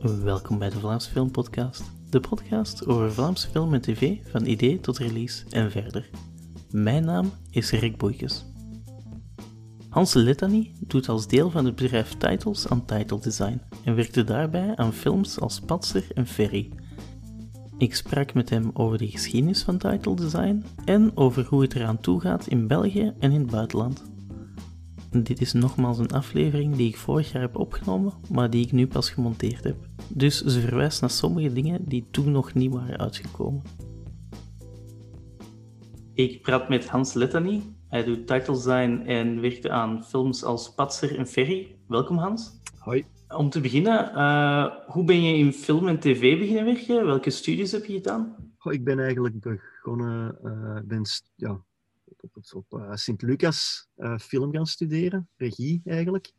Welkom bij de Vlaamse Film Podcast, de podcast over Vlaamse film en tv van idee tot release en verder. Mijn naam is Rick Boeikes. Hans Letany doet als deel van het bedrijf Titles aan title design en werkte daarbij aan films als Patser en Ferry. Ik sprak met hem over de geschiedenis van title design en over hoe het eraan toe gaat in België en in het buitenland. Dit is nogmaals een aflevering die ik vorig jaar heb opgenomen, maar die ik nu pas gemonteerd heb. Dus ze verwijst naar sommige dingen die toen nog niet waren uitgekomen. Ik praat met Hans Letany. Hij doet title design en werkte aan films als Patser en Ferry. Welkom Hans. Hoi. Om te beginnen, uh, hoe ben je in film en tv beginnen werken? Welke studies heb je gedaan? Goh, ik ben eigenlijk begonnen, uh, ben ja, op, op, op uh, Sint-Lucas film gaan studeren, regie eigenlijk.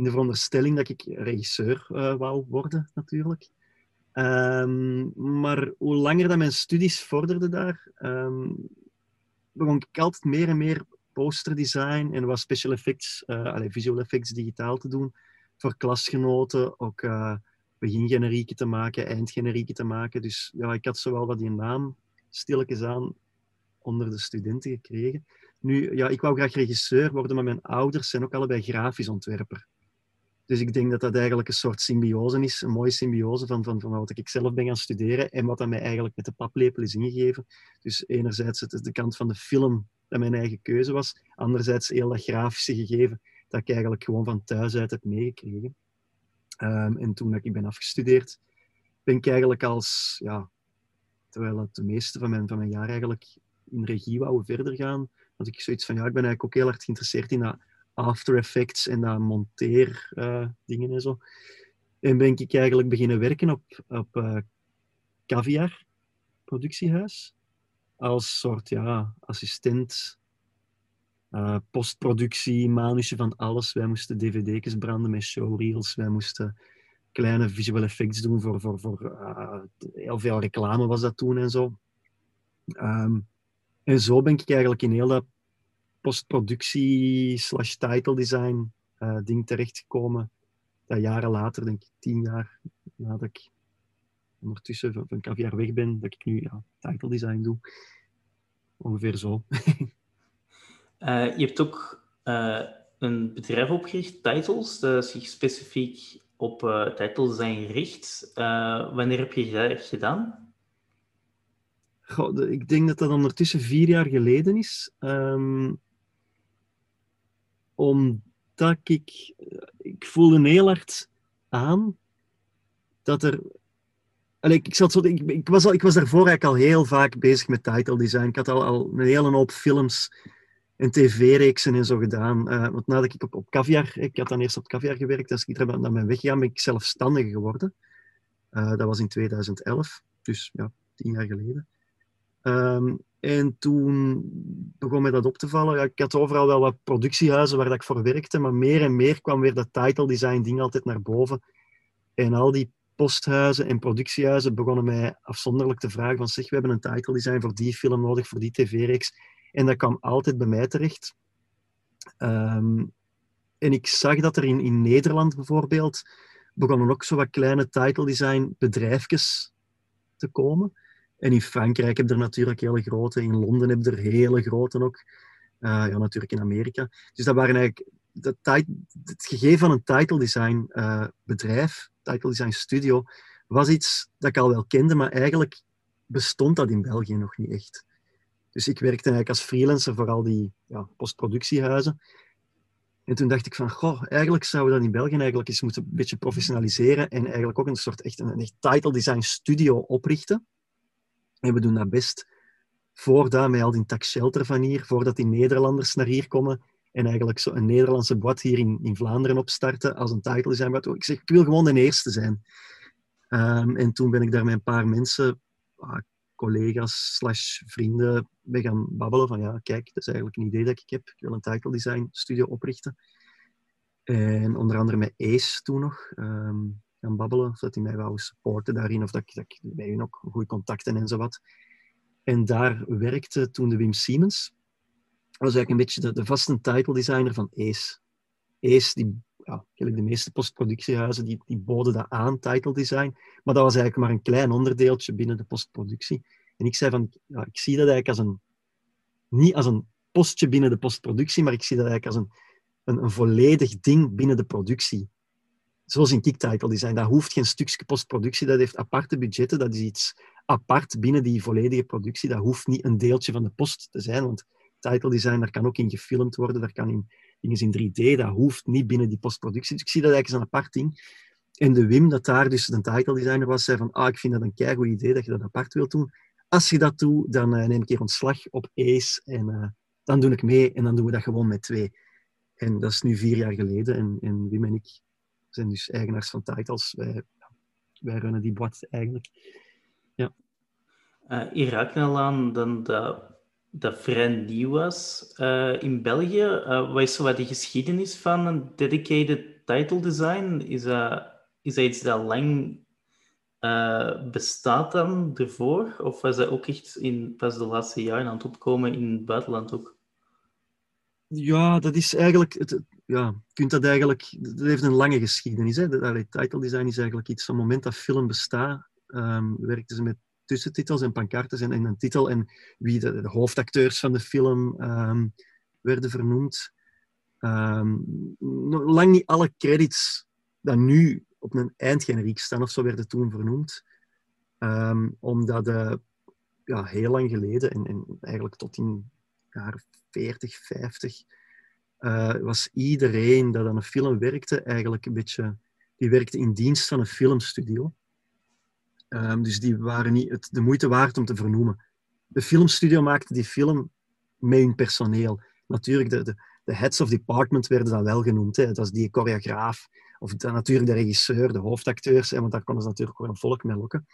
In de veronderstelling dat ik regisseur wou worden, natuurlijk. Um, maar hoe langer dat mijn studies vorderden daar, um, begon ik altijd meer en meer posterdesign en wat special effects, allez, visual effects digitaal te doen voor klasgenoten ook uh, begingenerieken te maken, eindgenerieken te maken. Dus ja, ik had zowel wat die naam stilletjes aan onder de studenten gekregen. Nu, ja, ik wou graag regisseur worden, maar mijn ouders zijn ook allebei grafisch ontwerper. Dus ik denk dat dat eigenlijk een soort symbiose is, een mooie symbiose van, van, van wat ik zelf ben gaan studeren en wat dat mij eigenlijk met de paplepel is ingegeven. Dus enerzijds het de kant van de film dat mijn eigen keuze was, anderzijds heel dat grafische gegeven dat ik eigenlijk gewoon van thuis uit heb meegekregen. Um, en toen ik ben afgestudeerd, ben ik eigenlijk als, ja, terwijl het de meeste van mijn, van mijn jaar eigenlijk in regie wou verder gaan, had ik zoiets van, ja, ik ben eigenlijk ook heel erg geïnteresseerd in dat After Effects en dat monteer uh, dingen en zo. En ben ik eigenlijk beginnen werken op, op uh, Caviar, productiehuis, als soort ja, assistent uh, postproductie, manusje van alles. Wij moesten dvd's branden met showreels. Wij moesten kleine visual effects doen voor, voor, voor heel veel reclame was dat toen en zo. Um, en zo ben ik eigenlijk in heel dat postproductie slash title design uh, ding terechtgekomen. Dat jaren later, denk ik tien jaar nadat ik ondertussen van, van Caviar weg ben, dat ik nu ja, title design doe. Ongeveer zo. Uh, je hebt ook uh, een bedrijf opgericht, Titles, dat zich specifiek op uh, titles zijn gericht. wanneer heb je dat gedaan? Goh, ik denk dat dat ondertussen vier jaar geleden is. Um, omdat ik... Ik voelde heel hard aan dat er Allee, ik, zat zo, ik, ik, was al, ik was daarvoor eigenlijk al heel vaak bezig met title design. Ik had al, al een hele hoop films en tv-reeksen en zo gedaan. Uh, want nadat ik op, op Caviar, ik had dan eerst op Caviar gewerkt, als ik er naar mijn weggegaan ben ik zelfstandig geworden. Uh, dat was in 2011, dus ja, tien jaar geleden. Um, en toen begon mij dat op te vallen. Ik had overal wel wat productiehuizen waar dat ik voor werkte, maar meer en meer kwam weer dat title design ding altijd naar boven. En al die posthuizen en productiehuizen begonnen mij afzonderlijk te vragen van zeg, we hebben een title design voor die film nodig, voor die tv-reeks. En dat kwam altijd bij mij terecht. Um, en ik zag dat er in, in Nederland bijvoorbeeld begonnen ook zo wat kleine title design bedrijfjes te komen. En in Frankrijk heb je er natuurlijk hele grote, in Londen heb je er hele grote ook. Uh, ja, natuurlijk in Amerika. Dus dat waren eigenlijk het gegeven van een title design uh, bedrijf, title design studio, was iets dat ik al wel kende, maar eigenlijk bestond dat in België nog niet echt. Dus ik werkte eigenlijk als freelancer voor al die ja, postproductiehuizen. En toen dacht ik van, goh, eigenlijk zouden we dat in België eigenlijk eens moeten een beetje professionaliseren en eigenlijk ook een soort echt een, echt title design studio oprichten. En we doen dat best voordat met al die tax shelter van hier, voordat die Nederlanders naar hier komen en eigenlijk zo een Nederlandse boîte hier in, in Vlaanderen opstarten als een title design. Ik zeg, ik wil gewoon de eerste zijn. Um, en toen ben ik daar met een paar mensen, ah, collega's slash vrienden mee gaan babbelen van ja, kijk, dat is eigenlijk een idee dat ik heb. Ik wil een title design studio oprichten. En onder andere met Ace toen nog um, gaan babbelen, of dat die mij wou supporten daarin, of dat ik, dat bij hun ook goede contacten en zo wat. En daar werkte toen de Wim Siemens. Dat was eigenlijk een beetje de, de vaste title designer van Ace. Ace, die, ja, de meeste postproductiehuizen, die, die boden dat aan, title design. Maar dat was eigenlijk maar een klein onderdeeltje binnen de postproductie. En ik zei van, ja, ik zie dat eigenlijk als een, niet als een postje binnen de postproductie, maar ik zie dat eigenlijk als een, een, een volledig ding binnen de productie. Zoals in Title Design. Dat hoeft geen stukje postproductie, dat heeft aparte budgetten, dat is iets apart binnen die volledige productie. Dat hoeft niet een deeltje van de post te zijn, want title design, daar kan ook in gefilmd worden, daar kan in dingen in 3D, dat hoeft niet binnen die postproductie. Dus ik zie dat eigenlijk als een apart ding. En de Wim, dat daar dus de title designer was, zei van, ah, ik vind dat een keigoed idee dat je dat apart wilt doen. Als je dat doet, dan uh, neem ik hier ontslag op Ace en uh, dan doe ik mee en dan doen we dat gewoon met twee. En dat is nu vier jaar geleden en, en Wim en ik zijn dus eigenaars van titles. Wij, wij runnen die boîte eigenlijk. Ja. Uh, hier raak al aan dan dat, dat vrij nieuw was uh, in België. Uh, wat is zo wat de geschiedenis van een dedicated title design? Is dat, is iets dat lang bestaat dan ervoor? Of was dat ook echt in, pas de laatste jaren aan het opkomen in het buitenland ook? Ja, dat is eigenlijk... Het, ja, kunt dat eigenlijk... Dat heeft een lange geschiedenis. Hè. De, title design is eigenlijk iets... Op het moment dat film bestaat, um, werkten ze met tussentitels en pancartes en, en een titel en wie de, de hoofdacteurs van de film um, werden vernoemd. Um, lang niet alle credits die nu op een eindgeneriek staan of zo werden toen vernoemd. Omdat uh, ja, heel lang geleden, en, en eigenlijk tot in jaren 40, 50, uh, was iedereen dat aan een film werkte eigenlijk een beetje... Die werkte in dienst van een filmstudio. Um, dus die waren niet het, de moeite waard om te vernoemen. De filmstudio maakte die film met hun personeel. Natuurlijk, de, de, de heads of department werden dan wel genoemd. Hè. Dat is die choreograaf, of de, natuurlijk de regisseur, de hoofdacteurs, hè, want daar konden ze natuurlijk ook een volk mee lokken.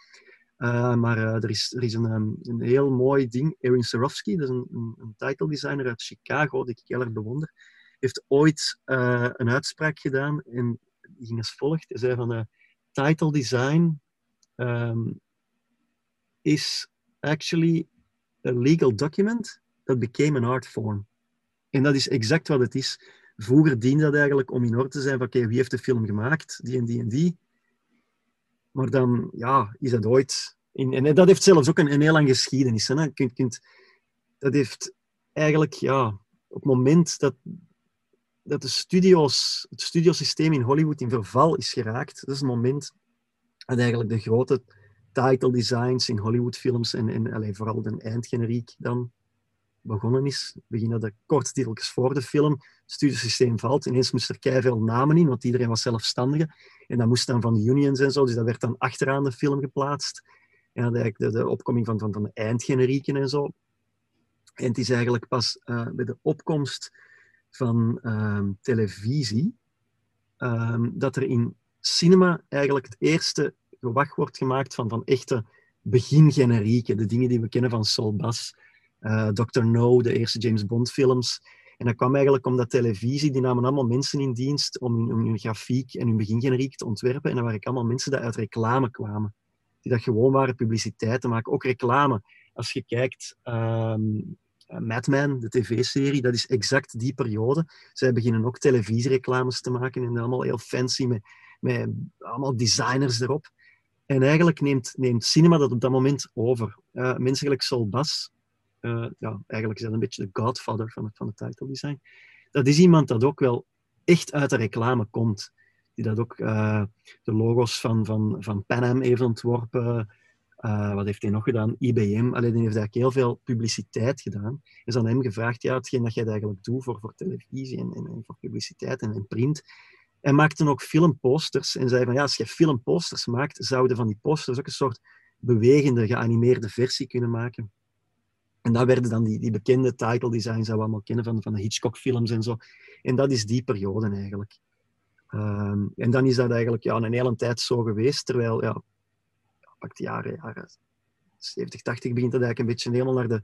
Uh, maar uh, er is, er is een, um, een heel mooi ding. Erin Sarofsky, dat is een, een, een title designer uit Chicago, die ik heel erg bewonder, heeft ooit uh, een uitspraak gedaan en die ging als volgt. Hij zei van, title design um, is actually a legal document that became an art form. En dat is exact wat het is. Vroeger diende dat eigenlijk om in orde te zijn van oké, wie heeft de film gemaakt? Die en die en die. Maar dan ja, is dat ooit... In, en dat heeft zelfs ook een, een heel lange geschiedenis. Hè? Dat heeft eigenlijk, ja, op het moment dat, dat de studio's, het studiosysteem in Hollywood in verval is geraakt, dat is het moment en eigenlijk de grote title designs in Hollywoodfilms en, en vooral de eindgeneriek dan begonnen is. Beginnen de korttiteltjes voor de film. Het studiosysteem valt. Ineens moest er veel namen in, want iedereen was zelfstandige. En dat moest dan van de unions en zo. Dus dat werd dan achteraan de film geplaatst. En eigenlijk de, de opkoming van, van, van de eindgenerieken en zo. En het is eigenlijk pas uh, bij de opkomst van uh, televisie uh, dat er in cinema eigenlijk het eerste gewacht wordt gemaakt van, van echte begingenerieken. De dingen die we kennen van Saul Bass, uh, Dr. No, de eerste James Bond films. En dat kwam eigenlijk omdat televisie, die namen allemaal mensen in dienst om hun, grafiek en hun begingeneriek te ontwerpen. En dat waren allemaal mensen die uit reclame kwamen. Die dat gewoon waren publiciteit te maken. Ook reclame. Als je kijkt, um, Mad Men, de tv-serie, dat is exact die periode. Zij beginnen ook televisiereclames te maken en allemaal heel fancy met met allemaal designers erop. En eigenlijk neemt, neemt cinema dat op dat moment over. Uh, mensen gelijk Sol Bas, uh, ja, eigenlijk is dat een beetje de godfather van het, van het title design. Dat is iemand dat ook wel echt uit de reclame komt. Die dat ook uh, de logo's van, van, van Pan Am heeft ontworpen. wat heeft hij nog gedaan? IBM. Alleen die heeft eigenlijk heel veel publiciteit gedaan. Is aan hem gevraagd, ja, hetgeen dat jij eigenlijk doet voor, voor televisie en, en, en voor publiciteit en, en print, hij maakte ook filmposters en zei van ja, als je filmposters maakt, zouden van die posters ook een soort bewegende, geanimeerde versie kunnen maken. En dat werden dan die, die bekende title designs die we allemaal kennen van, van de Hitchcock-films en zo. En dat is die periode eigenlijk. Um, en dan is dat eigenlijk ja, een hele tijd zo geweest, terwijl, ja, pak de jaren, jaren 70, 80 begint dat eigenlijk een beetje helemaal naar de,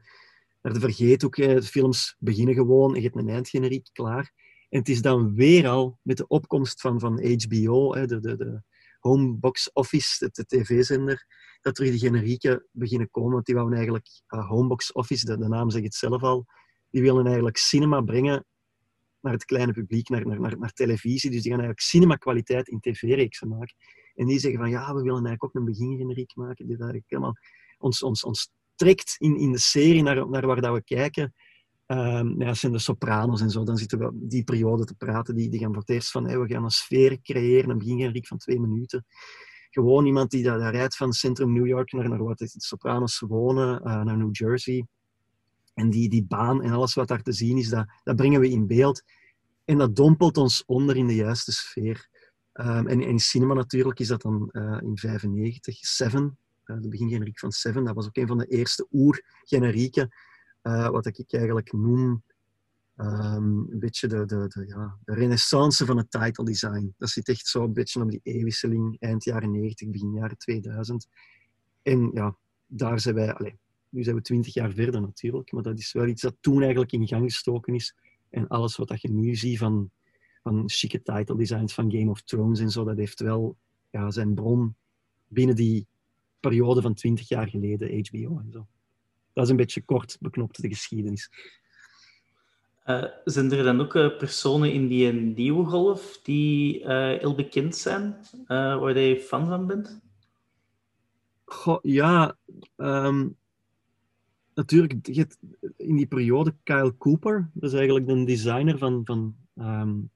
naar de vergeethoek. De films beginnen gewoon en je hebt een eindgeneriek klaar. En het is dan weer al met de opkomst van, van HBO, hè, de, de, de Homebox Office, de, tv-zender, dat er die generieken beginnen komen. Want die wouden eigenlijk, Homebox Office, de, de naam zegt het zelf al, die willen eigenlijk cinema brengen naar het kleine publiek, naar, naar, naar, televisie. Dus die gaan eigenlijk cinema-kwaliteit in tv-reeksen maken. En die zeggen van ja, we willen eigenlijk ook een begingeneriek maken. Die eigenlijk helemaal ons, ons, ons trekt in, in de serie naar, naar waar dat we kijken. Um, ja, zijn de sopranos en zo. Dan zitten we die periode te praten. Die, die gaan voor het eerst van hey, we gaan een sfeer creëren, een begingeneriek van twee minuten. Gewoon iemand die daar, rijdt van centrum New York naar, naar wat het, Sopranos wonen, uh, naar New Jersey. En die, die baan en alles wat daar te zien is, dat, dat brengen we in beeld. En dat dompelt ons onder in de juiste sfeer. Um, en in cinema natuurlijk is dat dan uh, in 95, Seven, uh, de begingeneriek van Seven. Dat was ook een van de eerste oer-generieken, uh, wat ik eigenlijk noem um, een beetje de, de, de, ja, de renaissance van het title design. Dat zit echt zo een beetje op die eeuwwisseling, eind jaren 90, begin jaren 2000. En ja, daar zijn wij, allez, nu zijn we twintig jaar verder natuurlijk, maar dat is wel iets dat toen eigenlijk in gang gestoken is. En alles wat je nu ziet van, van chique title designs van Game of Thrones en zo, dat heeft wel ja, zijn bron binnen die periode van twintig jaar geleden, HBO en zo. Dat is een beetje kort beknopt de geschiedenis. Uh, zijn er dan ook uh, personen in die nieuwe golf die uh, heel bekend zijn, waar je fan van bent? Goh, ja, um, natuurlijk, in die periode Kyle Cooper, dat is eigenlijk de designer van, van, um,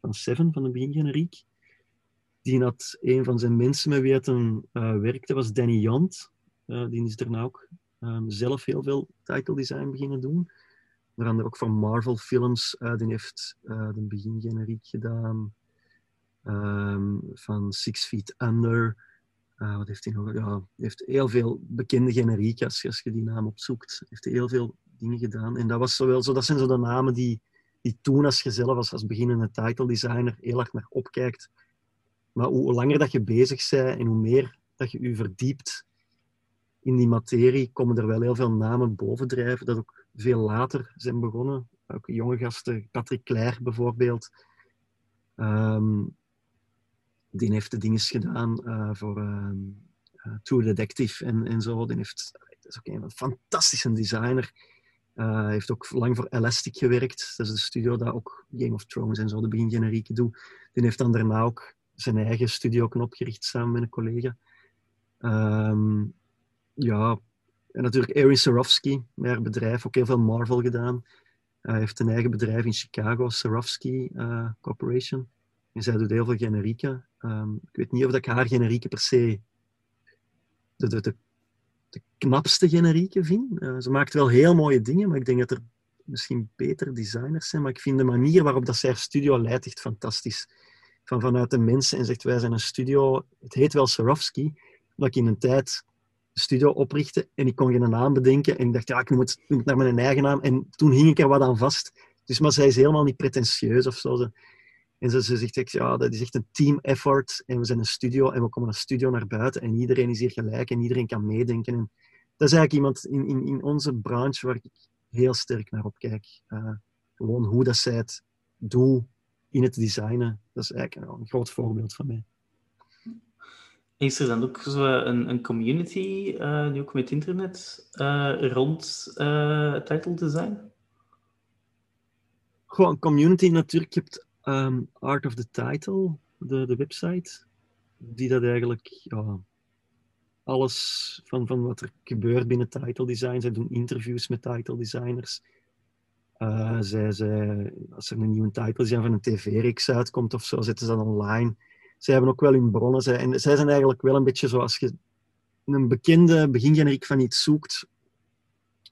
van Seven, van de begingeneriek. Die had een van zijn mensen met wie het een, werkte, was Danny Jant. Die is daarna ook um, zelf heel veel title design beginnen doen. Onder andere ook van Marvel films. Uh, die heeft de begingeneriek gedaan. Um, van Six Feet Under. Uh, wat heeft hij nog? Ja, heeft heel veel bekende generieken, als, als je die naam opzoekt. Heeft heel veel dingen gedaan. En dat, was zo wel zo, dat zijn zo de namen die, die toen als je zelf als, als beginnende title designer heel erg naar opkijkt. Maar hoe langer dat je bezig bent en hoe meer dat je je verdiept in die materie, komen er wel heel veel namen bovendrijven, dat ook veel later zijn begonnen. Ook jonge gasten, Patrick Claire bijvoorbeeld. Um, die heeft de dingen gedaan uh, voor uh, Detective en, en zo. Die heeft, dat is ook een fantastische designer. Uh, heeft ook lang voor Elastic gewerkt. Dat is de studio dat ook Game of Thrones en zo de begingenerieken doet. Die heeft dan daarna ook zijn eigen studio opgericht samen met een collega. Um, ja, en natuurlijk Erin Sarofsky, met haar bedrijf, ook heel veel Marvel gedaan. Hij heeft een eigen bedrijf in Chicago, Sarofsky uh, Corporation. En zij doet heel veel generieken. Um, ik weet niet of ik haar generieken per se de, de, de, knapste generieken vind. Uh, ze maakt wel heel mooie dingen, maar ik denk dat er misschien betere designers zijn. Maar ik vind de manier waarop dat zij haar studio leidt echt fantastisch. Van vanuit de mensen en zegt wij zijn een studio. Het heet wel Swarovski, dat ik in een tijd studio oprichtte en ik kon geen naam bedenken. En ik dacht, ja, ik noem het naar mijn eigen naam. En toen hing ik er wat aan vast. Dus, maar zij is helemaal niet pretentieus of zo. En ze, ze zegt, ja, dat is echt een team effort. En we zijn een studio en we komen een studio naar buiten. En iedereen is hier gelijk en iedereen kan meedenken. En dat is eigenlijk iemand in, in, in onze branche waar ik heel sterk naar opkijk. Uh, gewoon hoe dat zij het doet in het designen. Dat is eigenlijk een groot voorbeeld van mij. Is er dan ook zo een, een community, uh, nu ook met internet, uh, rond title design? Gewoon community natuurlijk. Je hebt um, Art of the Title, de, de website, die dat eigenlijk alles van, van wat er gebeurt binnen title design. Zij doen interviews met title designers. Zij, zij, als er een nieuwe title design van een tv-reeks uitkomt of zo, zetten ze dat online. Zij hebben ook wel hun bronnen. Zij, en zij zijn eigenlijk wel een beetje zoals je een bekende begingeneriek van iets zoekt.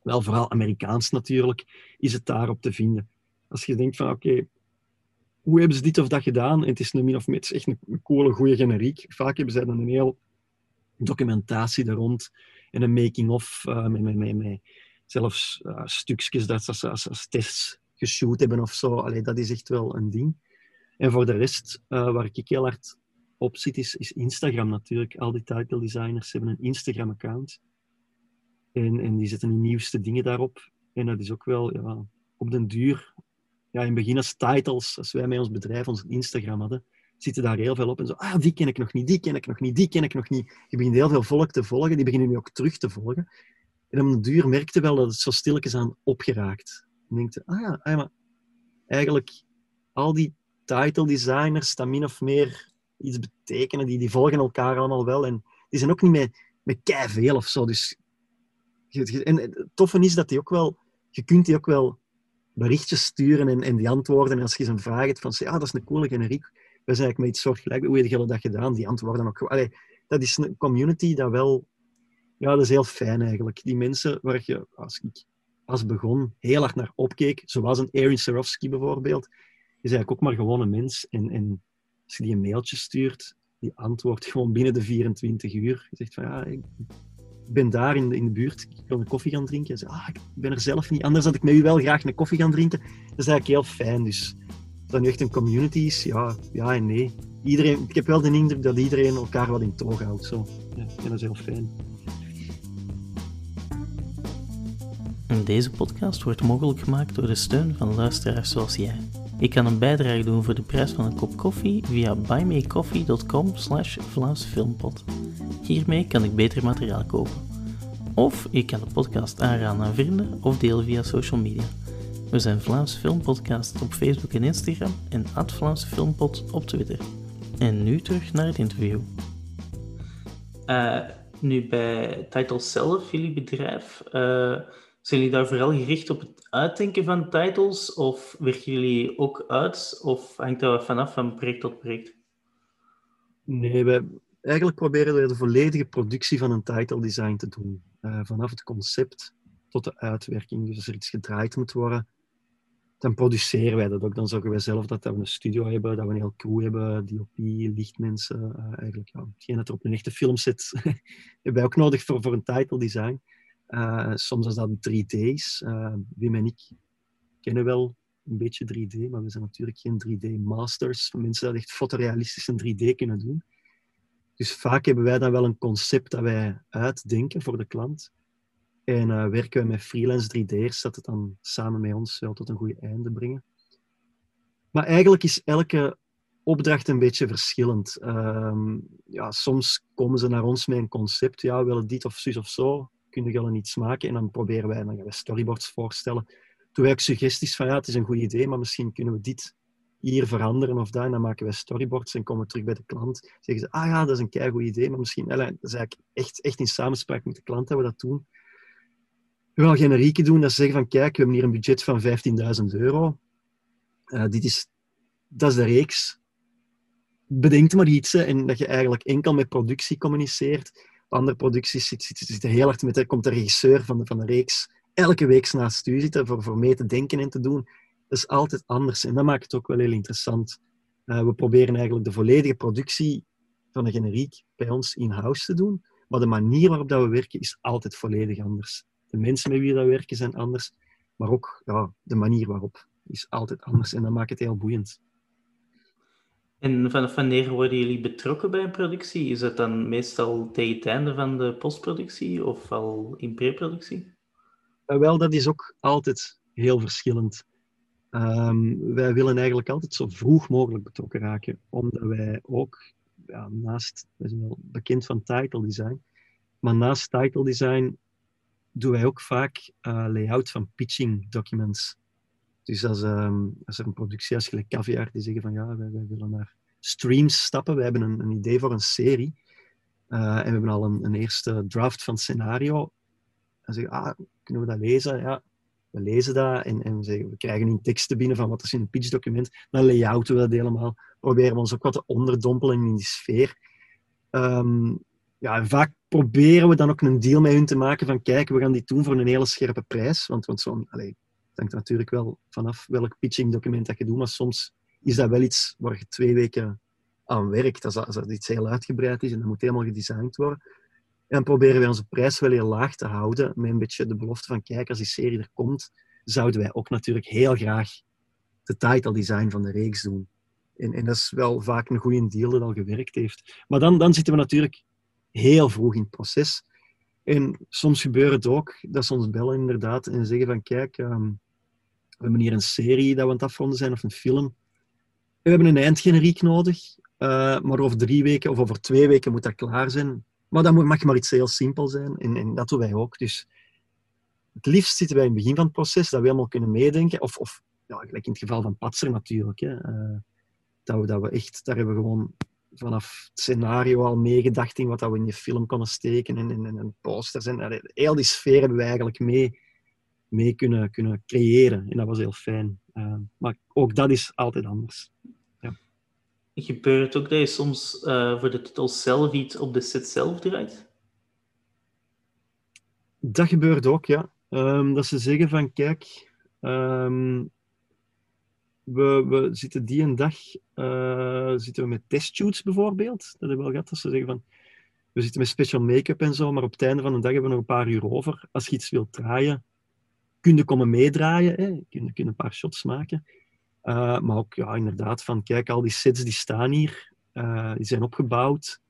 Wel vooral Amerikaans natuurlijk, is het daarop te vinden. Als je denkt van oké, hoe hebben ze dit of dat gedaan? En het is, een min of meer, echt een, coole, goede generiek. Vaak hebben zij dan een heel documentatie daar rond en een making-of uh, met, met, met, zelfs uh, stukjes dat ze als, als, tests geshoot hebben of zo. Allee, dat is echt wel een ding. En voor de rest, uh, waar ik heel hard op zit, is, is Instagram natuurlijk. Al die title designers hebben een Instagram-account. En, en die zetten hun nieuwste dingen daarop. En dat is ook wel ja, op den duur ja, in het begin als titles, als wij met ons bedrijf ons Instagram hadden, zitten daar heel veel op. En zo, ah, die ken ik nog niet, die ken ik nog niet, die ken ik nog niet. Je begint heel veel volk te volgen, die beginnen nu ook terug te volgen. En op de duur merkte wel dat het zo stilletjes aan opgeraakt. En denkt, ah ja, ah ja maar eigenlijk al die title designers dat min of meer iets betekenen, die, die volgen elkaar allemaal wel. En die zijn ook niet met, met veel of zo. Dus, en het toffe is dat die ook wel, je kunt die ook wel berichtjes sturen en, en die antwoorden. En als je ze een vraag hebt van, ja, dat is een coole generiek. We zijn eigenlijk met iets soortgelijk. Hoe heb je dat gedaan? Die antwoorden ook gewoon. dat is een community dat wel... Ja, dat is heel fijn eigenlijk. Die mensen waar je, als ik als begon, heel hard naar opkeek, zoals een Erin Sarofsky bijvoorbeeld, is eigenlijk ook maar gewoon een mens. En, en als je die een mailtje stuurt, die antwoordt gewoon binnen de 24 uur. Je zegt van ja, ik ben daar in de, in de buurt, ik wil een koffie gaan drinken. Je zegt, ah, ik ben er zelf niet, anders had ik met u wel graag een koffie gaan drinken. Dat is eigenlijk heel fijn. Dus dat nu echt een community is, ja, ja en nee. Iedereen, ik heb wel de indruk dat iedereen elkaar wat in toog houdt. Zo. Ja, dat is heel fijn. Deze podcast wordt mogelijk gemaakt door de steun van luisteraars zoals jij. Ik kan een bijdrage doen voor de prijs van een kop koffie via buymeacoffee.com slash. Hiermee kan ik beter materiaal kopen. Of ik kan de podcast aanraden aan vrienden of delen via social media. We zijn Vlaams Filmpodcast op Facebook en Instagram en at Vlaams Filmpot op Twitter. En nu terug naar het interview. Uh, nu bij Title zelf, jullie bedrijf, uh, zijn jullie daar vooral gericht op het uitdenken van titles of werken jullie ook uit of hangt dat vanaf van project tot project? Nee, wij eigenlijk proberen we de volledige productie van een title design te doen. Uh, vanaf het concept tot de uitwerking. Dus als er iets gedraaid moet worden, dan produceren wij dat ook. Dan zorgen wij zelf dat, we een studio hebben, dat we een heel crew hebben, DOP, lichtmensen. Uh, eigenlijk, ja, hetgeen dat er op een echte film zit, hebben wij ook nodig voor, voor een title design. Uh, soms is dat 3D's. Uh, Wim en ik kennen wel een beetje 3D, maar we zijn natuurlijk geen 3D-masters. Mensen die echt fotorealistisch in 3D kunnen doen. Dus vaak hebben wij dan wel een concept dat wij uitdenken voor de klant. En uh, werken we met freelance 3D'ers, dat het dan samen met ons wel tot een goed einde brengen. Maar eigenlijk is elke opdracht een beetje verschillend. Um, ja, soms komen ze naar ons met een concept. Ja, we willen dit of zus of zo kun je al iets maken? En dan proberen wij, dan gaan we storyboards voorstellen. Toen ook suggesties van, ja, het is een goed idee, maar misschien kunnen we dit hier veranderen of daar. En dan maken wij storyboards en komen we terug bij de klant. Zeggen ze, ah ja, dat is een keigoed idee, maar misschien... Dat is eigenlijk echt, echt in samenspraak met de klant dat we dat doen. We willen generieke doen, dat ze zeggen van, kijk, we hebben hier een budget van 15.000 euro. Uh, dit is, dat is de reeks. Bedenk maar iets, en dat je eigenlijk enkel met productie communiceert andere producties zitten zit, zit heel hard met, er komt de regisseur van de, van de reeks elke week naast u zitten voor, voor mee te denken en te doen. Dat is altijd anders en dat maakt het ook wel heel interessant. Uh, we proberen eigenlijk de volledige productie van een generiek bij ons in-house te doen, maar de manier waarop dat we werken is altijd volledig anders. De mensen met wie we werken zijn anders, maar ook ja, de manier waarop is altijd anders en dat maakt het heel boeiend. En vanaf wanneer worden jullie betrokken bij een productie? Is dat dan meestal tegen het einde van de postproductie of al in preproductie? Uh, wel, dat is ook altijd heel verschillend. Um, wij willen eigenlijk altijd zo vroeg mogelijk betrokken raken, omdat wij ook naast, wij zijn wel bekend van title design, maar naast title design doen wij ook vaak uh, layout van pitching documents. Dus als, um, als er een productie gelijk Caviar, die zeggen van ja, wij, wij, willen naar streams stappen. We hebben een, een idee voor een serie. Uh, en we hebben al een, een, eerste draft van het scenario. En zeggen, ah, kunnen we dat lezen? Ja, we lezen dat en, en we, zeggen, we krijgen in teksten binnen van wat is in een pitchdocument. Dan layouten we dat helemaal. Proberen we ons ook wat te onderdompelen in die sfeer. Um, ja, en vaak proberen we dan ook een deal met hun te maken van kijk, we gaan dit doen voor een hele scherpe prijs. Want, want zo'n, hangt natuurlijk wel vanaf welk pitching document dat je doet, maar soms is dat wel iets waar je twee weken aan werkt. Als dat, dat iets heel uitgebreid is en dat moet helemaal gedesigned worden. En dan proberen wij onze prijs wel heel laag te houden, met een beetje de belofte van, kijk, als die serie er komt, zouden wij ook natuurlijk heel graag de title design van de reeks doen. En, en dat is wel vaak een goede deal dat al gewerkt heeft. Maar dan, dan zitten we natuurlijk heel vroeg in het proces. En soms gebeurt het ook dat ze ons bellen inderdaad en zeggen van kijk, ehm, we hebben hier een serie dat we aan het afronden zijn, of een film. We hebben een eindgeneriek nodig, uh, maar over drie weken of over twee weken moet dat klaar zijn. Maar dan mag maar iets heel simpel zijn, en, dat doen wij ook. Dus het liefst zitten wij in het begin van het proces, dat we helemaal kunnen meedenken. Of, of ja, gelijk in het geval van Patser natuurlijk. Hè, uh, dat, we, dat we echt, daar hebben we gewoon vanaf het scenario al meegedacht in wat dat we in je film konden steken en, en, en posters. En heel die sfeer hebben we eigenlijk mee, mee kunnen, kunnen creëren. En dat was heel fijn. Uh, maar ook dat is altijd anders. Ja. Gebeurt het ook dat je soms uh, voor de titel zelf iets op de set zelf draait? Dat gebeurt ook, ja. Um, dat ze zeggen van, kijk, um, we, we zitten die een dag uh, zitten we met testshoots bijvoorbeeld. Dat hebben we wel gehad, dat ze zeggen van, we zitten met special make-up en zo, maar op het einde van de dag hebben we nog een paar uur over. Als je iets wilt draaien, kun je komen meedraaien, hè. Kun, je een paar shots maken. Uh, maar ook, ja, inderdaad, van kijk, al die sets die staan hier, uh, die zijn opgebouwd.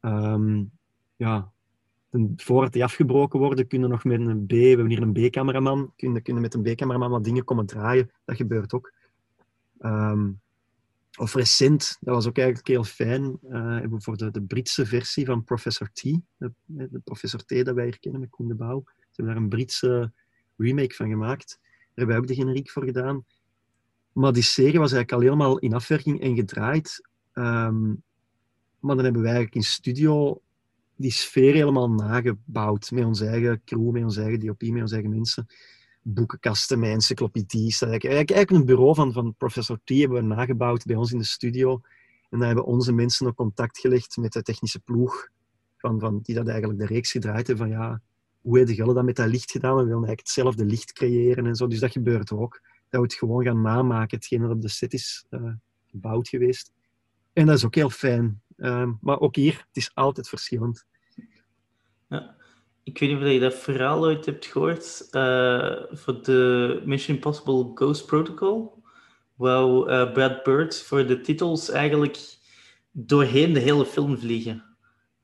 Um, ja, voordat die afgebroken worden, kunnen nog met een B, we hebben hier een B-cameraman, kunnen, kunnen met een B-cameraman wat dingen komen draaien. Dat gebeurt ook. Um, of recent, dat was ook eigenlijk heel fijn, uh, hebben voor de, de Britse versie van Professor T, de, de Professor T dat wij hier kennen met Koen de Bouw, ze hebben daar een Britse remake van gemaakt. Daar hebben wij ook de generiek voor gedaan. Maar die serie was eigenlijk al helemaal in afwerking en gedraaid. Um, maar dan hebben wij eigenlijk in studio die sfeer helemaal nagebouwd. Met onze eigen crew, met onze eigen DOP, met onze eigen mensen. Boekenkasten, mijn encyclopedies. Eigenlijk, eigenlijk een bureau van, van Professor T hebben we nagebouwd bij ons in de studio. En daar hebben onze mensen ook contact gelegd met de technische ploeg. Van, van, die dat eigenlijk de reeks gedraaid hebben. Van ja, hoe hebben jullie dat met dat licht gedaan? We willen eigenlijk hetzelfde licht creëren en zo. Dus dat gebeurt ook. Dat we het gewoon gaan namaken, hetgeen er op de set is uh, gebouwd geweest. En dat is ook heel fijn. Ehm, maar ook hier, het is altijd verschillend. Ja. Ik weet niet of je dat verhaal ooit hebt gehoord. Uh, voor de Mission Impossible Ghost Protocol. Wou uh, Brad Bird voor de titels eigenlijk doorheen de hele film vliegen.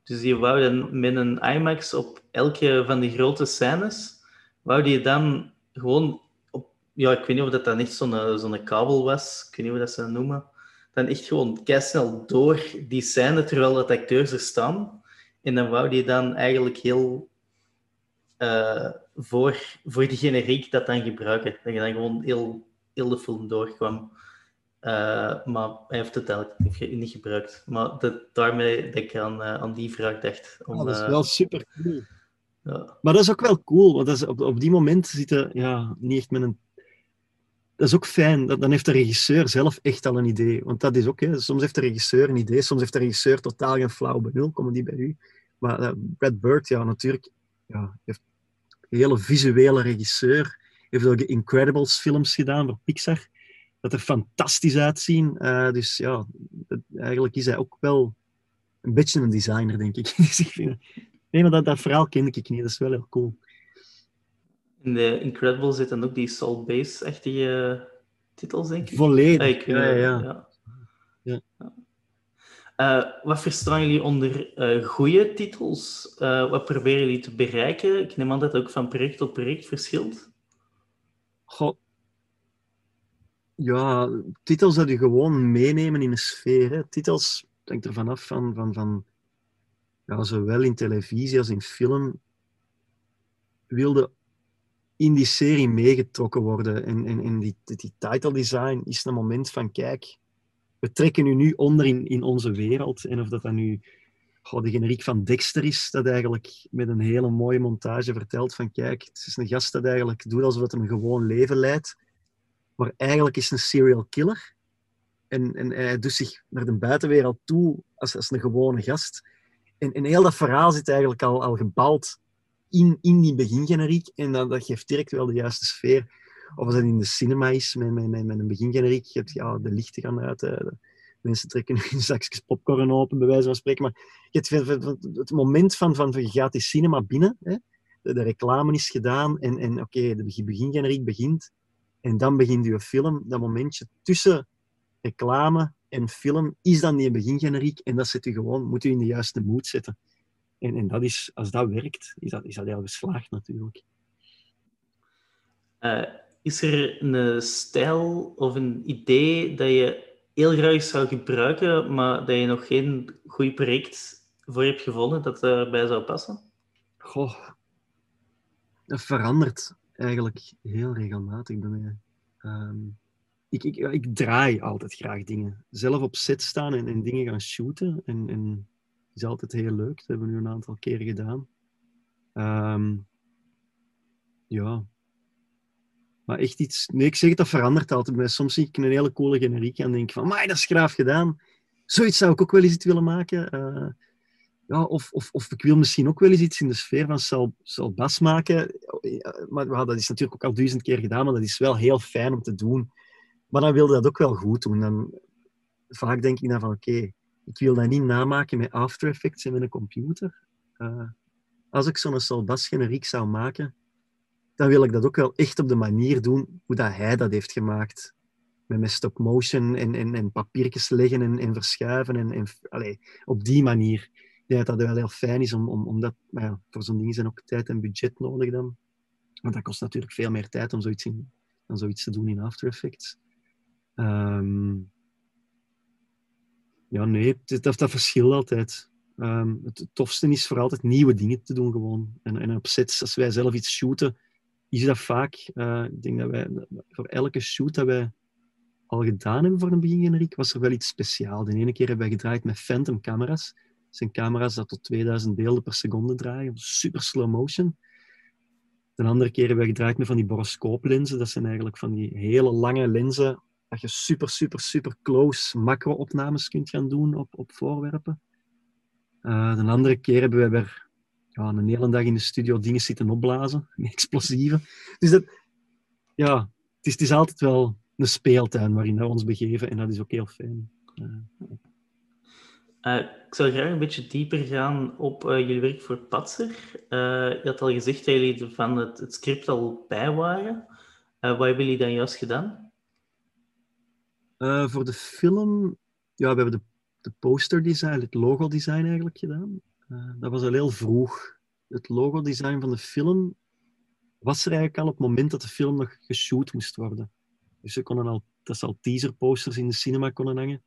Dus die wou dan met een IMAX op elke van die grote scènes, wou die dan gewoon op... Ja, ik weet niet of dat dan echt zo'n zo'n kabel was. Ik weet niet hoe dat ze dat noemen dan echt gewoon snel door die scène terwijl de acteurs er staan. En dan wou die dan eigenlijk heel uh, voor, voor die generiek dat dan gebruiken. Dat je dan gewoon heel, heel de film doorkwam. Uh, maar hij heeft het eigenlijk niet gebruikt. Maar dat, daarmee dat ik aan, uh, aan die vraag dacht. Om, oh, dat is wel super cool. Ja. Maar dat is ook wel cool, want dat is, op, op die moment zitten ja, niet echt met een dat is ook fijn. Dan heeft de regisseur zelf echt al een idee. Want dat is ook, hè, soms heeft de regisseur een idee, soms heeft de regisseur totaal geen flauw benul, komen die bij u. Maar uh, Brad Bird, ja, natuurlijk, ja, heeft een hele visuele regisseur. Heeft ook de Incredibles films gedaan voor Pixar. Dat er fantastisch uitzien. Uh, dus ja, dat, eigenlijk is hij ook wel een beetje een designer, denk ik. nee, maar dat, dat verhaal kende ik niet. Dat is wel heel cool. In de Incredible zitten ook die Salt Base-achtige uh, titels, denk ik. Volledig. Ah, ik, ja, ja. ja. ja. Uh, wat verstaan jullie onder uh, goede titels? wat proberen jullie te bereiken? Ik neem aan dat het ook van project tot project verschilt. Goh. Ja, titels dat je gewoon meenemen in een sfeer. Hè. Titels, denk er vanaf van, van, van ja, zowel in televisie als in film, wilde in die serie meegetrokken worden. En, en, en die, die title design is een moment van, kijk, we trekken u nu onder in, in onze wereld. En of dat dan nu oh, de generiek van Dexter is, dat eigenlijk met een hele mooie montage vertelt van, kijk, het is een gast dat eigenlijk doet alsof het een gewoon leven leidt. Maar eigenlijk is een serial killer. En, hij doet zich naar de buitenwereld toe als, als een gewone gast. En, en heel dat verhaal zit eigenlijk al, al gebouwd in, in die begingeneriek. En dat, dat geeft direct wel de juiste sfeer. Of als het in de cinema is, met, met, met, een begingeneriek, je hebt, ja, de lichten gaan uit, de mensen trekken hun zakjes popcorn open, bij wijze van spreken. Maar je hebt, het moment van, van, je gaat die cinema binnen, hè, de, reclame is gedaan en, en oké, de begingeneriek begint. En dan begint je film. Dat momentje tussen reclame en film is dan die begingeneriek. En dat zet u gewoon, moet u in de juiste mood zetten. En, en dat is, als dat werkt, is dat, is dat heel geslaagd natuurlijk. Uh, is er een stijl of een idee dat je heel graag zou gebruiken, maar dat je nog geen goed project voor hebt gevonden dat erbij zou passen? Goh, dat verandert eigenlijk heel regelmatig bij mij. Ehm, ik, ik, ik draai altijd graag dingen. Zelf op set staan en, en dingen gaan shooten. En, en is altijd heel leuk. Dat hebben we nu een aantal keren gedaan. Ehm, ja. Maar echt iets... Nee, ik zeg het, dat verandert altijd. Soms zie ik een hele coole generiek en denk van, maar dat is graaf gedaan. Zoiets zou ik ook wel eens iets willen maken. Uh, ja, of, of, of ik wil misschien ook wel eens iets in de sfeer van Sal, Sal Bas maken. Maar dat is natuurlijk ook al duizend keer gedaan, maar dat is wel heel fijn om te doen. Maar dan wilde dat ook wel goed doen. Dan, vaak denk ik dan van, oké, ik wil dat niet namaken met After Effects en met een computer. Uh, als ik zo'n Salbas generiek zou maken, dan wil ik dat ook wel echt op de manier doen hoe dat hij dat heeft gemaakt. Met, met stop motion en, en, en papiertjes leggen en, en verschuiven. En, en, allez, op die manier. Dat dat wel heel fijn is, om, om, maar ja, voor zo'n dingen zijn ook tijd en budget nodig dan. Want dat kost natuurlijk veel meer tijd om zoiets, in, om zoiets te doen in After Effects. Um, ja, nee, dat, dat verschilt altijd. Um, het tofste is voor altijd nieuwe dingen te doen gewoon. En, en op als wij zelf iets shooten, is dat vaak... Uh, ik denk dat wij voor elke shoot dat wij al gedaan hebben voor een begingeneriek, was er wel iets speciaals. De ene keer hebben wij gedraaid met phantom camera's. Dat zijn camera's dat tot 2000 beelden per seconde draaien, super slow motion. De andere keer hebben we gedraaid met van die boroscooplenzen. Dat zijn eigenlijk van die hele lange lenzen dat je super, super, super close macro-opnames kunt gaan doen op, op voorwerpen. Uh, de andere keer hebben we weer ja, een hele dag in de studio dingen zitten opblazen, explosieven. Dus dat, ja, het is, het is altijd wel een speeltuin waarin we ons begeven en dat is ook heel fijn. Uh, uh, ik zou graag een beetje dieper gaan op uh, jullie werk voor Patser. Uh, je had al gezegd dat jullie van het, script al bij waren. wat hebben jullie dan juist gedaan? Voor de film, ja, we hebben de, de poster design, het logo design eigenlijk gedaan. Dat was al heel vroeg. Het logo design van de film was er eigenlijk al op het moment dat de film nog geshoot moest worden. Dus ze konden al, dat ze al teaserposters in de cinema konden hangen.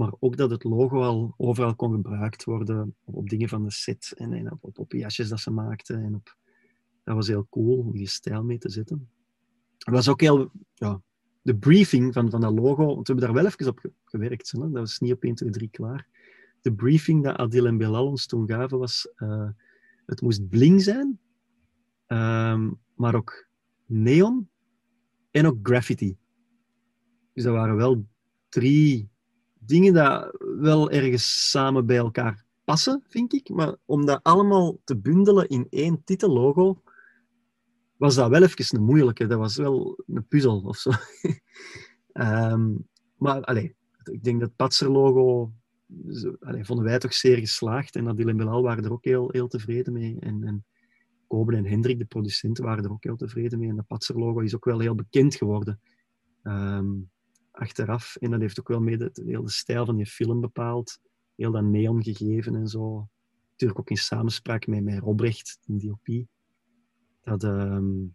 Maar ook dat het logo al overal kon gebruikt worden op, dingen van de set en, en op, op, op jasjes dat ze maakten. En op, dat was heel cool om die stijl mee te zetten. Het was ook heel ja, de briefing van, van dat logo, want we hebben daar wel even op gewerkt. Hè? Dat was niet op 1, 2, 3 klaar. De briefing dat Adil en Belal ons toen gaven was, uh, het moest bling zijn, um, maar ook neon en ook graffiti. Dus dat waren wel drie dingen die wel ergens samen bij elkaar passen, vind ik. Maar om dat allemaal te bundelen in één titellogo, was dat wel even een moeilijke. Dat was wel een puzzel of zo. um, maar allee, ik denk dat Patser-logo vonden wij toch zeer geslaagd. En Adil en Belal waren er ook heel, heel tevreden mee. En, en Koben en Hendrik, de producenten, waren er ook heel tevreden mee. En dat Patser-logo is ook wel heel bekend geworden. Um, achteraf. En dat heeft ook wel mee de, de stijl van die film bepaald. Heel dat neon gegeven en zo. Natuurlijk ook in samenspraak met, met Robrecht, in DOP dat, um,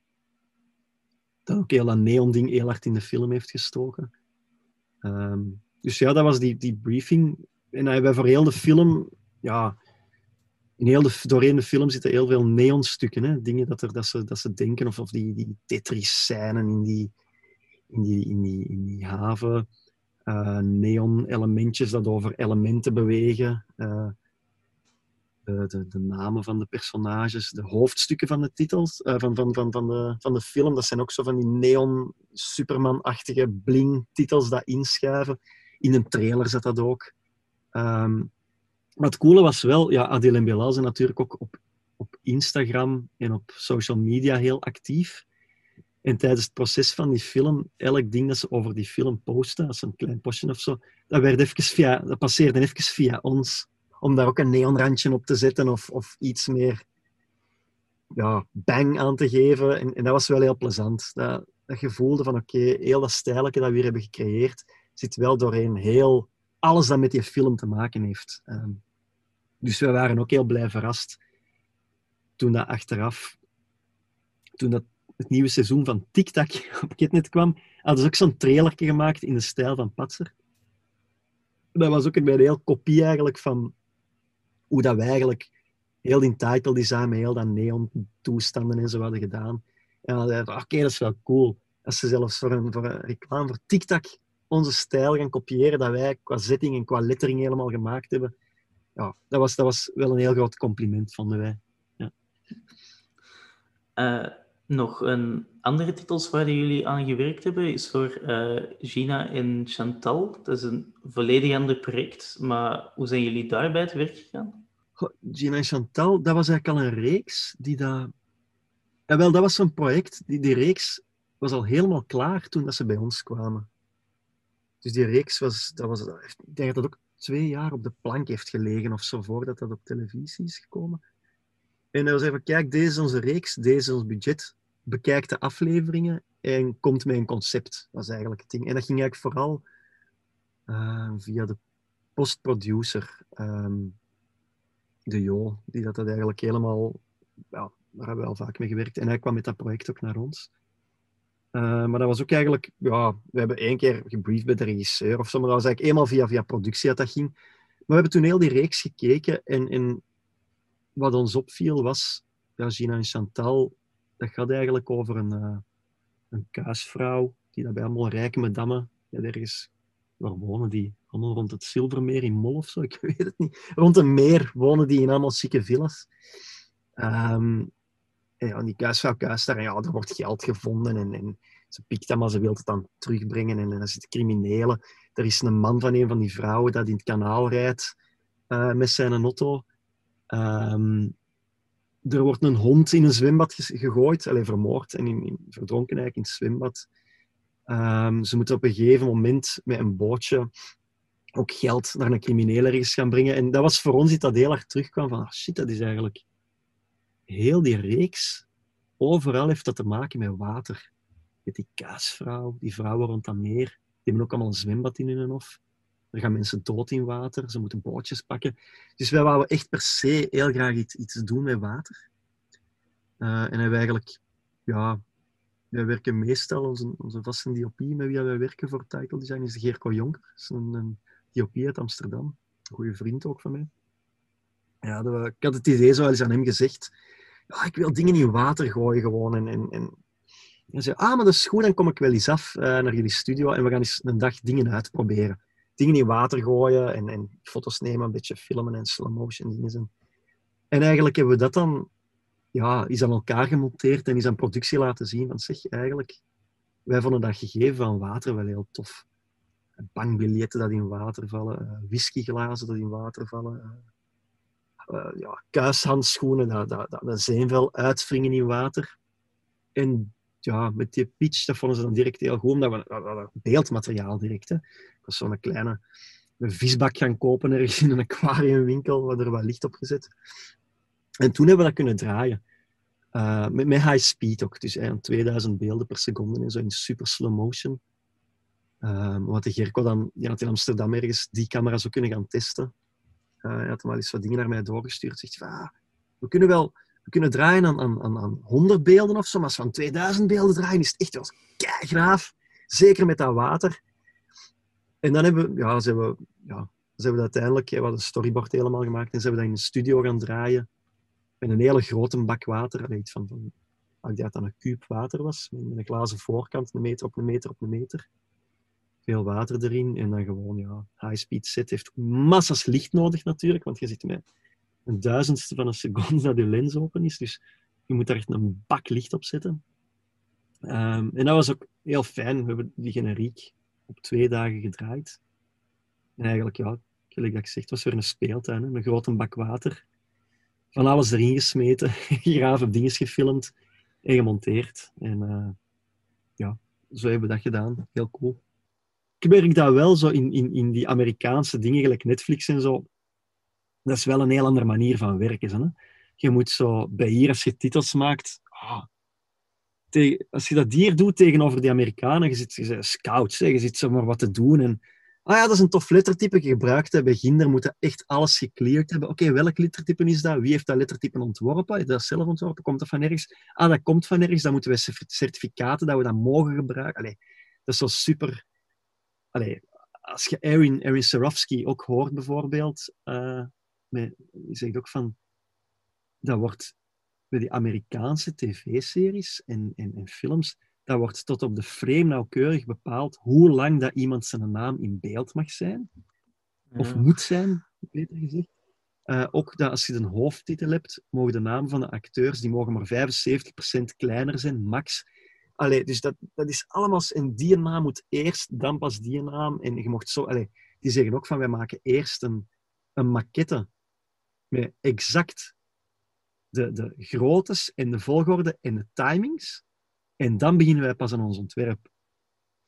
dat ook heel dat neon-ding heel hard in de film heeft gestoken. Um, dus ja, dat was die, die briefing. En hebben we voor heel de film, ja, in heel de, doorheen de film zitten heel veel neonstukken. Hè? Dingen dat, er, dat, ze, dat ze denken, of, of die, die Tetris-scènes in die, in, die, in, die, in die haven. Uh, neon-elementjes dat over elementen bewegen. Uh, de, de, de, namen van de personages, de hoofdstukken van de titels, uh, van, van, van, van, de, van de film. Dat zijn ook zo van die neon Superman-achtige bling-titels dat inschuiven. In een trailer zat dat ook. Um, maar het coole was wel, ja, Adil en Belal zijn natuurlijk ook op, op Instagram en op social media heel actief. En tijdens het proces van die film, elk ding dat ze over die film posten, als een klein postje of zo, dat, werd even via, dat passeerde even via ons om daar ook een neonrandje op te zetten of, of iets meer ja, bang aan te geven. En, en dat was wel heel plezant. Dat, dat je voelde van oké, heel dat stijlje dat we hier hebben gecreëerd, zit wel doorheen heel alles dat met die film te maken heeft. Um, dus we waren ook heel blij verrast toen dat achteraf, toen dat het nieuwe seizoen van TikTok op Kitnet kwam, hadden ze ook zo'n trailerje gemaakt in de stijl van Patser. Dat was ook een heel kopie eigenlijk van hoe dat wij eigenlijk heel die title design met heel dat neon toestanden en zo hadden gedaan. En dan dacht oké, dat is wel cool. als ze zelfs voor een, reclame voor TikTok onze stijl gaan kopiëren, dat wij qua zetting en qua lettering helemaal gemaakt hebben. Ja, dat was, dat was wel een heel groot compliment, vonden wij. Ja. Uh, nog een andere titels waar jullie aan gewerkt hebben is voor uh, Gina en Chantal. Dat is een volledig ander project, maar hoe zijn jullie daarbij te werk gegaan? Gina en Chantal, dat was eigenlijk al een reeks die dat... Ja, wel, dat was zo'n project, die, die reeks was al helemaal klaar toen dat ze bij ons kwamen. Dus die reeks was, dat was, ik denk dat dat ook twee jaar op de plank heeft gelegen of zo, voordat dat op televisie is gekomen. En hij was even, kijk, deze is onze reeks, deze is ons budget. Bekijk de afleveringen en komt met een concept. Dat is eigenlijk het ding. En dat ging eigenlijk vooral uh, via de postproducer, um, de Jo, die dat, dat eigenlijk helemaal... Ja, daar hebben we al vaak mee gewerkt. En hij kwam met dat project ook naar ons. Uh, maar dat was ook eigenlijk, ja, we hebben één keer gebriefd bij de regisseur of zo, maar dat was eigenlijk eenmaal via, via productie dat dat ging. Maar we hebben toen heel die reeks gekeken en, en wat ons opviel was, ja, Gina en Chantal, dat gaat eigenlijk over een, uh, een kuisvrouw die daarbij allemaal rijke madammen, ja, ergens, waar wonen die? Allemaal rond het Zilvermeer in Mol of zo, ik weet het niet. Rond een meer wonen die in allemaal zieke villas. Um, en die kuisvrouw kuist daar en ja, er wordt geld gevonden en, en ze pikt dat, maar ze wil het dan terugbrengen en, er zitten criminelen. Er is een man van een van die vrouwen dat in het kanaal rijdt uh, met zijn auto. Um, er wordt een hond in een zwembad gegooid, alleen vermoord en in, verdronken eigenlijk in het zwembad. Um, ze moeten op een gegeven moment met een bootje ook geld naar een crimineel ergens gaan brengen. En dat was voor ons iets dat heel hard terugkwam van, ah, shit, dat is eigenlijk... Heel die reeks, overal heeft dat te maken met water. Met die kaasvrouw, die vrouwen rond dat meer, die hebben ook allemaal een zwembad in hun hof. Er gaan mensen dood in water, ze moeten bootjes pakken. Dus wij wouden echt per se heel graag iets, iets doen met water. Uh, en eigenlijk, ja, wij werken meestal, onze, onze vaste DOP met wie wij werken voor title design is Geerko Jonker. Dat is een, een DOP uit Amsterdam. Een goede vriend ook van mij. Ja, dat, ik had het idee zo eens aan hem gezegd. Ja, ik wil dingen in water gooien gewoon. En, en, en hij zei, ah, maar dat is goed, dan kom ik wel eens af uh, naar jullie studio en we gaan eens een dag dingen uitproberen dingen in water gooien en, en foto's nemen, een beetje filmen en slow motion dingen. En eigenlijk hebben we dat dan ja, is aan elkaar gemonteerd en is aan productie laten zien. van zeg, eigenlijk, wij vonden dat gegeven van water wel heel tof. Bankbiljetten dat in water vallen, uh, whiskyglazen dat in water vallen, uh, uh, ja, kuishandschoenen dat, dat, dat, dat uitwringen in water. En ja, met die pitch, dat vonden ze dan direct heel goed, omdat we beeldmateriaal direct. Hè. Was zo'n kleine een visbak gaan kopen ergens in een aquariumwinkel, waar er wat licht op gezet. En toen hebben we dat kunnen draaien. Uh, met, high speed ook, dus eh, 2000 beelden per seconde en zo in super slow motion. Uh, wat de Gerco dan, had in Amsterdam ergens die camera zou kunnen gaan testen. Uh, hij had hem wel eens wat dingen naar mij doorgestuurd. Zegt, ah, we kunnen wel we kunnen draaien aan, aan, aan 100 beelden of zo, maar als we aan 2000 beelden draaien, is het echt wel graaf. Zeker met dat water. En dan hebben we, ja, ze hebben, ja, ze hebben uiteindelijk, we hadden een storyboard helemaal gemaakt en ze hebben dat in een studio gaan draaien. Met een hele grote bak water. Weet van, van, ik dat een kuub water was, met een glazen voorkant, een meter op een meter op een meter. Veel water erin en dan gewoon, ja, high-speed set heeft massas licht nodig natuurlijk, want je zit met een duizendste van een seconde dat je lens open is. Dus je moet daar echt een bak licht op zetten. Um, en dat was ook heel fijn. We hebben die generiek op twee dagen gedraaid. En eigenlijk, ja, gelijk dat ik zeg, het was weer een speeltuin. Hè? Een grote bak water. Van alles erin gesmeten, graven dingen gefilmd en gemonteerd. En uh, ja, zo hebben we dat gedaan. Heel cool. Ik merk dat wel zo in, in, in die Amerikaanse dingen, gelijk Netflix en zo dat is wel een heel andere manier van werken. Hè? Je moet zo, bij hier, als je titels maakt, oh, als je dat hier doet tegenover die Amerikanen, je zit je scouts, je zit zomaar wat te doen. En, ah ja, dat is een tof lettertype gebruikt. Hè. Bij Ginder moet echt alles gecleared hebben. Oké, welk lettertype is dat? Wie heeft dat lettertype ontworpen? Is dat zelf ontworpen? Komt dat van ergens? Ah, dat komt van ergens. Dan moeten we certificaten dat we dat mogen gebruiken. Allee, dat is zo super... Allee, als je Erin, Erin ook hoort bijvoorbeeld, uh, die zegt ook van, dat wordt bij die Amerikaanse tv-series en, en, en, films, dat wordt tot op de frame nauwkeurig bepaald hoe lang dat iemand zijn naam in beeld mag zijn. Of Ja. moet zijn, beter gezegd. Eh, ook dat als je een hoofdtitel hebt, mogen de namen van de acteurs die mogen maar 75% kleiner zijn, max. Allee, dus dat, dat is allemaal... En die naam moet eerst, dan pas die naam. En je mocht zo... Allee, die zeggen ook van, wij maken eerst een, een maquette met exact de, de groottes en de volgorde en de timings. En dan beginnen wij pas aan ons ontwerp.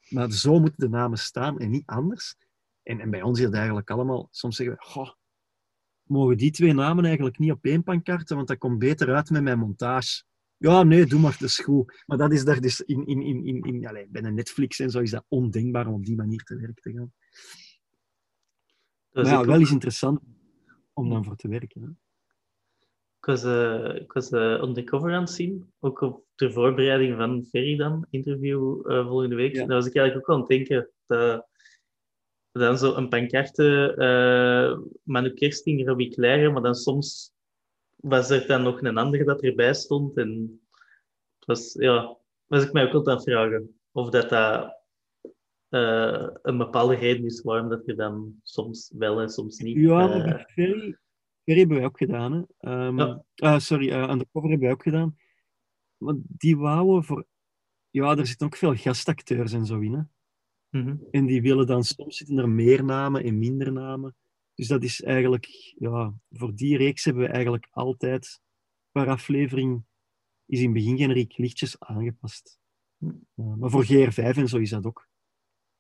Maar zo moeten de namen staan en niet anders. En, en bij ons is het eigenlijk allemaal... Soms zeggen we, goh, mogen die twee namen eigenlijk niet op één pankarten, want dat komt beter uit met mijn montage. Ja, nee, doe maar, dat is goed. Maar dat is daar dus in, in, in, in, in allez, bij een Netflix en zo is dat ondenkbaar om op die manier te werk te gaan. Dat Maar is ja, wel is interessant om dan voor te werken. Hè. Ik was, eh, ik was eh, undercover aan het zien, ook op de voorbereiding van Ferry dan, interview eh, volgende week. Ja. Daar was ik eigenlijk ook aan het denken dat dan zo een pancarte, uh, Manu Kersting, Robbie Claire, maar dan soms was er dan nog een andere dat erbij stond. En het was, ja, was ik mij ook altijd aan het vragen of dat, dat een bepaalde reden is waarom dat je dan soms wel en soms niet. Ja, maar bij Ferry, Ferry hebben wij ook gedaan. Hè. Ehm, Ja. ah, sorry, uh, Undercover hebben wij ook gedaan. Maar die wouden voor... Ja, er zitten ook veel gastacteurs en zo in. Hè. mhm. En die willen dan, soms zitten er meer namen en minder namen. Dus dat is eigenlijk, ja, voor die reeks hebben we eigenlijk altijd, per aflevering, is in het begin generiek lichtjes aangepast. Hm. Ja, maar voor GR5 en zo is dat ook.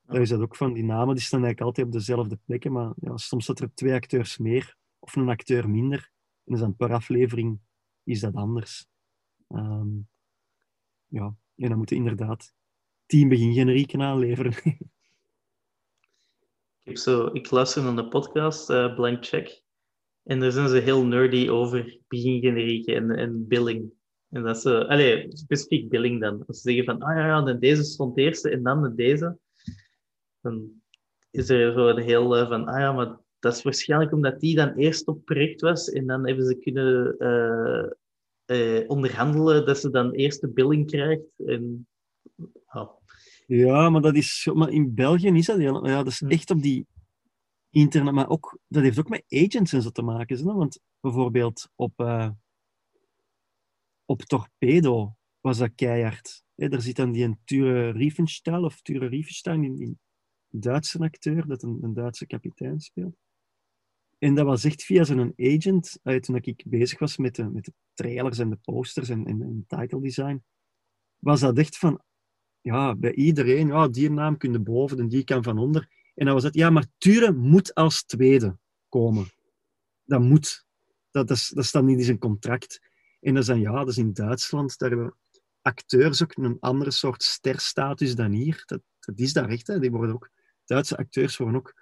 Daar is dat ook van, die namen die staan eigenlijk altijd op dezelfde plekken, maar ja, soms staat er twee acteurs meer of een acteur minder. En dus dan per aflevering is dat anders. Ehm, ja, en dan moeten inderdaad tien begingenerieken aanleveren. Ik, heb zo, ik luister naar de podcast eh, Blank Check. En daar zijn ze heel nerdy over begingenerieken en, en billing. En dat ze, allee, specifiek billing dan. Als ze zeggen van, ah ja, ja, dan deze stond eerste en dan de deze. Dan is er zo een heel eh, van, ah ja, maar dat is waarschijnlijk omdat die dan eerst op project was. En dan hebben ze kunnen eh, eh, onderhandelen dat ze dan eerst de billing krijgt. En, ja. Ja, maar dat is maar in België is dat heel, ja, dat is Hm. echt op die internet, maar ook, dat heeft ook met agents en zo te maken. Hè? Want bijvoorbeeld op, eh, op Torpedo was dat keihard. Hè, daar zit dan die een Ture Riefenstahl of Ture Riefenstein, die Duitse acteur, dat een, een Duitse kapitein speelt. En dat was echt via zijn agent, eh, toen ik bezig was met de, met de trailers en de posters en, en, en title design, was dat echt van, ja, bij iedereen, ja, die naam kun je boven en die kan van onder. En dan was het, ja, maar Ture moet als tweede komen. Dat moet. Dat, dat, dat staat niet in zijn contract. En dan, ja, dat is in Duitsland, daar hebben acteurs ook een andere soort sterstatus dan hier. Dat, dat is daar echt, hè. Die worden ook, Duitse acteurs worden ook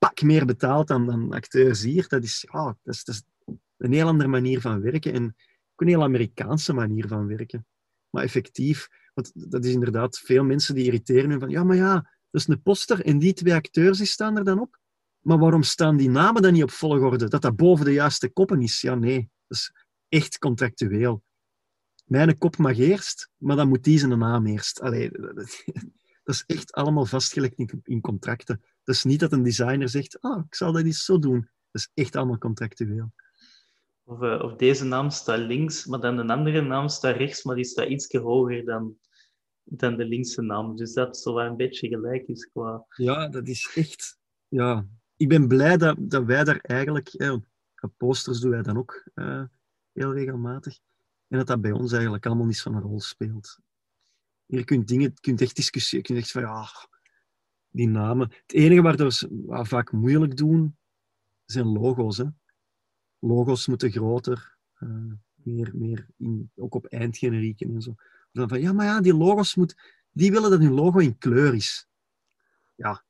pak meer betaald dan, dan acteurs hier. Dat is, ja, dat is, dat is een heel andere manier van werken en ook een heel Amerikaanse manier van werken. Maar effectief, want dat is inderdaad veel mensen die irriteren van ja, maar ja, dat is een poster en die twee acteurs die staan er dan op. Maar waarom staan die namen dan niet op volgorde? Dat dat boven de juiste koppen is? Ja, nee. Dat is echt contractueel. Mijn kop mag eerst, maar dan moet die zijn naam eerst. Allee, dat, is echt allemaal vastgelegd in contracten. Is niet dat een designer zegt, ah, ik zal dat eens zo doen. Dat is echt allemaal contractueel. Of, eh, of deze naam staat links, maar dan een andere naam staat rechts, maar die staat iets hoger dan, dan de linkse naam. Dus dat zo wel een beetje gelijk is qua... Ja, dat is echt... Ja, ik ben blij dat, dat wij daar eigenlijk... Eh, posters doen wij dan ook eh, heel regelmatig. En dat dat bij ons eigenlijk allemaal niet zo'n rol speelt. Je dingen, je kunt echt discussiëren. Je kunt echt van, ja, die namen. Het enige waardoor ze vaak moeilijk doen, zijn logo's. Hè. Logo's moeten groter, eh, meer, meer in, ook op eindgenerieken en zo. Dan van, ja, maar ja, die logo's moet, die willen dat hun logo in kleur is. Ja,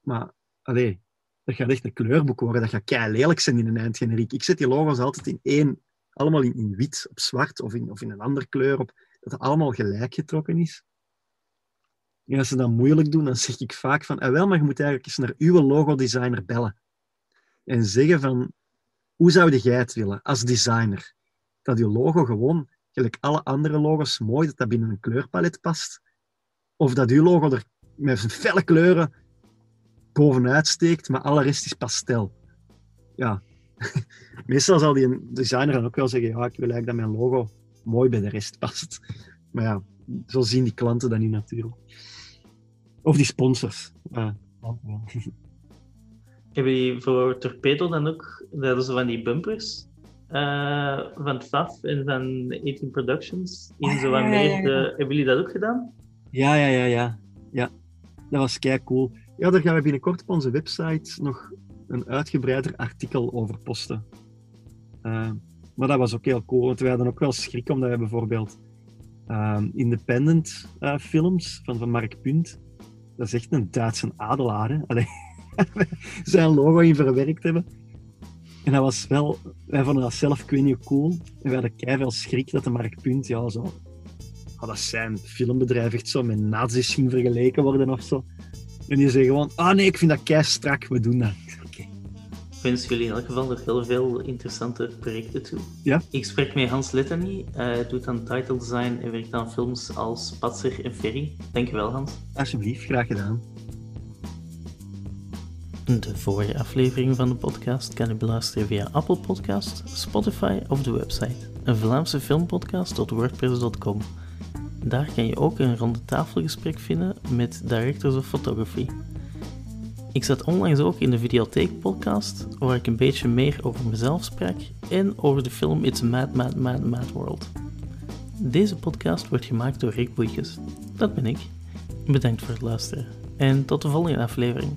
maar, allee, dat gaat echt een kleurboek worden. Dat gaat kei lelijk zijn in een eindgeneriek. Ik zet die logo's altijd in één, allemaal in, in wit op zwart of in, of in een andere kleur, op, dat het allemaal gelijk getrokken is. En als ze dat moeilijk doen, dan zeg ik vaak van, ah, wel, maar je moet eigenlijk eens naar uw logodesigner bellen. En zeggen van, hoe zou jij het willen als designer? Dat je logo gewoon gelijk alle andere logo's, mooi dat dat binnen een kleurpalet past. Of dat uw logo er met zijn felle kleuren bovenuit steekt, maar alle rest is pastel. Ja, meestal zal die designer dan ook wel zeggen, ja, ik wil eigenlijk dat mijn logo mooi bij de rest past. Maar ja, zo zien die klanten dat niet natuurlijk. Of die sponsors. Ja. Hebben jullie voor Torpedo dan ook, dat van die bumpers uh, van FAF en van 18 Productions, in zo wat meer de, hebben jullie dat ook gedaan? Ja, ja, ja, ja. ja. Dat was kei cool. Ja, daar gaan we binnenkort op onze website nog een uitgebreider artikel over posten. Uh, maar dat was ook heel cool, want we hadden ook wel schrik omdat we bijvoorbeeld uh, independent uh, films van, van Mark Punt, dat is echt een Duitse adelaar, hè? Allee, zijn logo in verwerkt hebben. En dat was wel, wij vonden dat zelf, ik weet niet cool. En we hadden keihard schrik dat de Mark Punt, ja, zo, had dat zijn filmbedrijf echt zo met nazi's ging vergeleken worden of zo. En die zeggen gewoon, ah nee, ik vind dat kei strak, we doen dat. Wens jullie in elk geval nog heel veel interessante projecten toe. Ja? Ik spreek met Hans Lettany, hij doet aan title design en werkt aan films als Patser en Ferry. Dankjewel Hans. Alsjeblieft, graag gedaan. De vorige aflevering van de podcast kan je beluisteren via Apple Podcast, Spotify of de website een Vlaamse filmpodcast.wordpress.com. Daar kan je ook een ronde tafelgesprek vinden met Directors of Photography. Ik zat onlangs ook in de Videotheek podcast, waar ik een beetje meer over mezelf sprak en over de film It's a Mad, Mad, Mad, Mad World. Deze podcast wordt gemaakt door Rick Boeikes. Dat ben ik. Bedankt voor het luisteren en tot de volgende aflevering.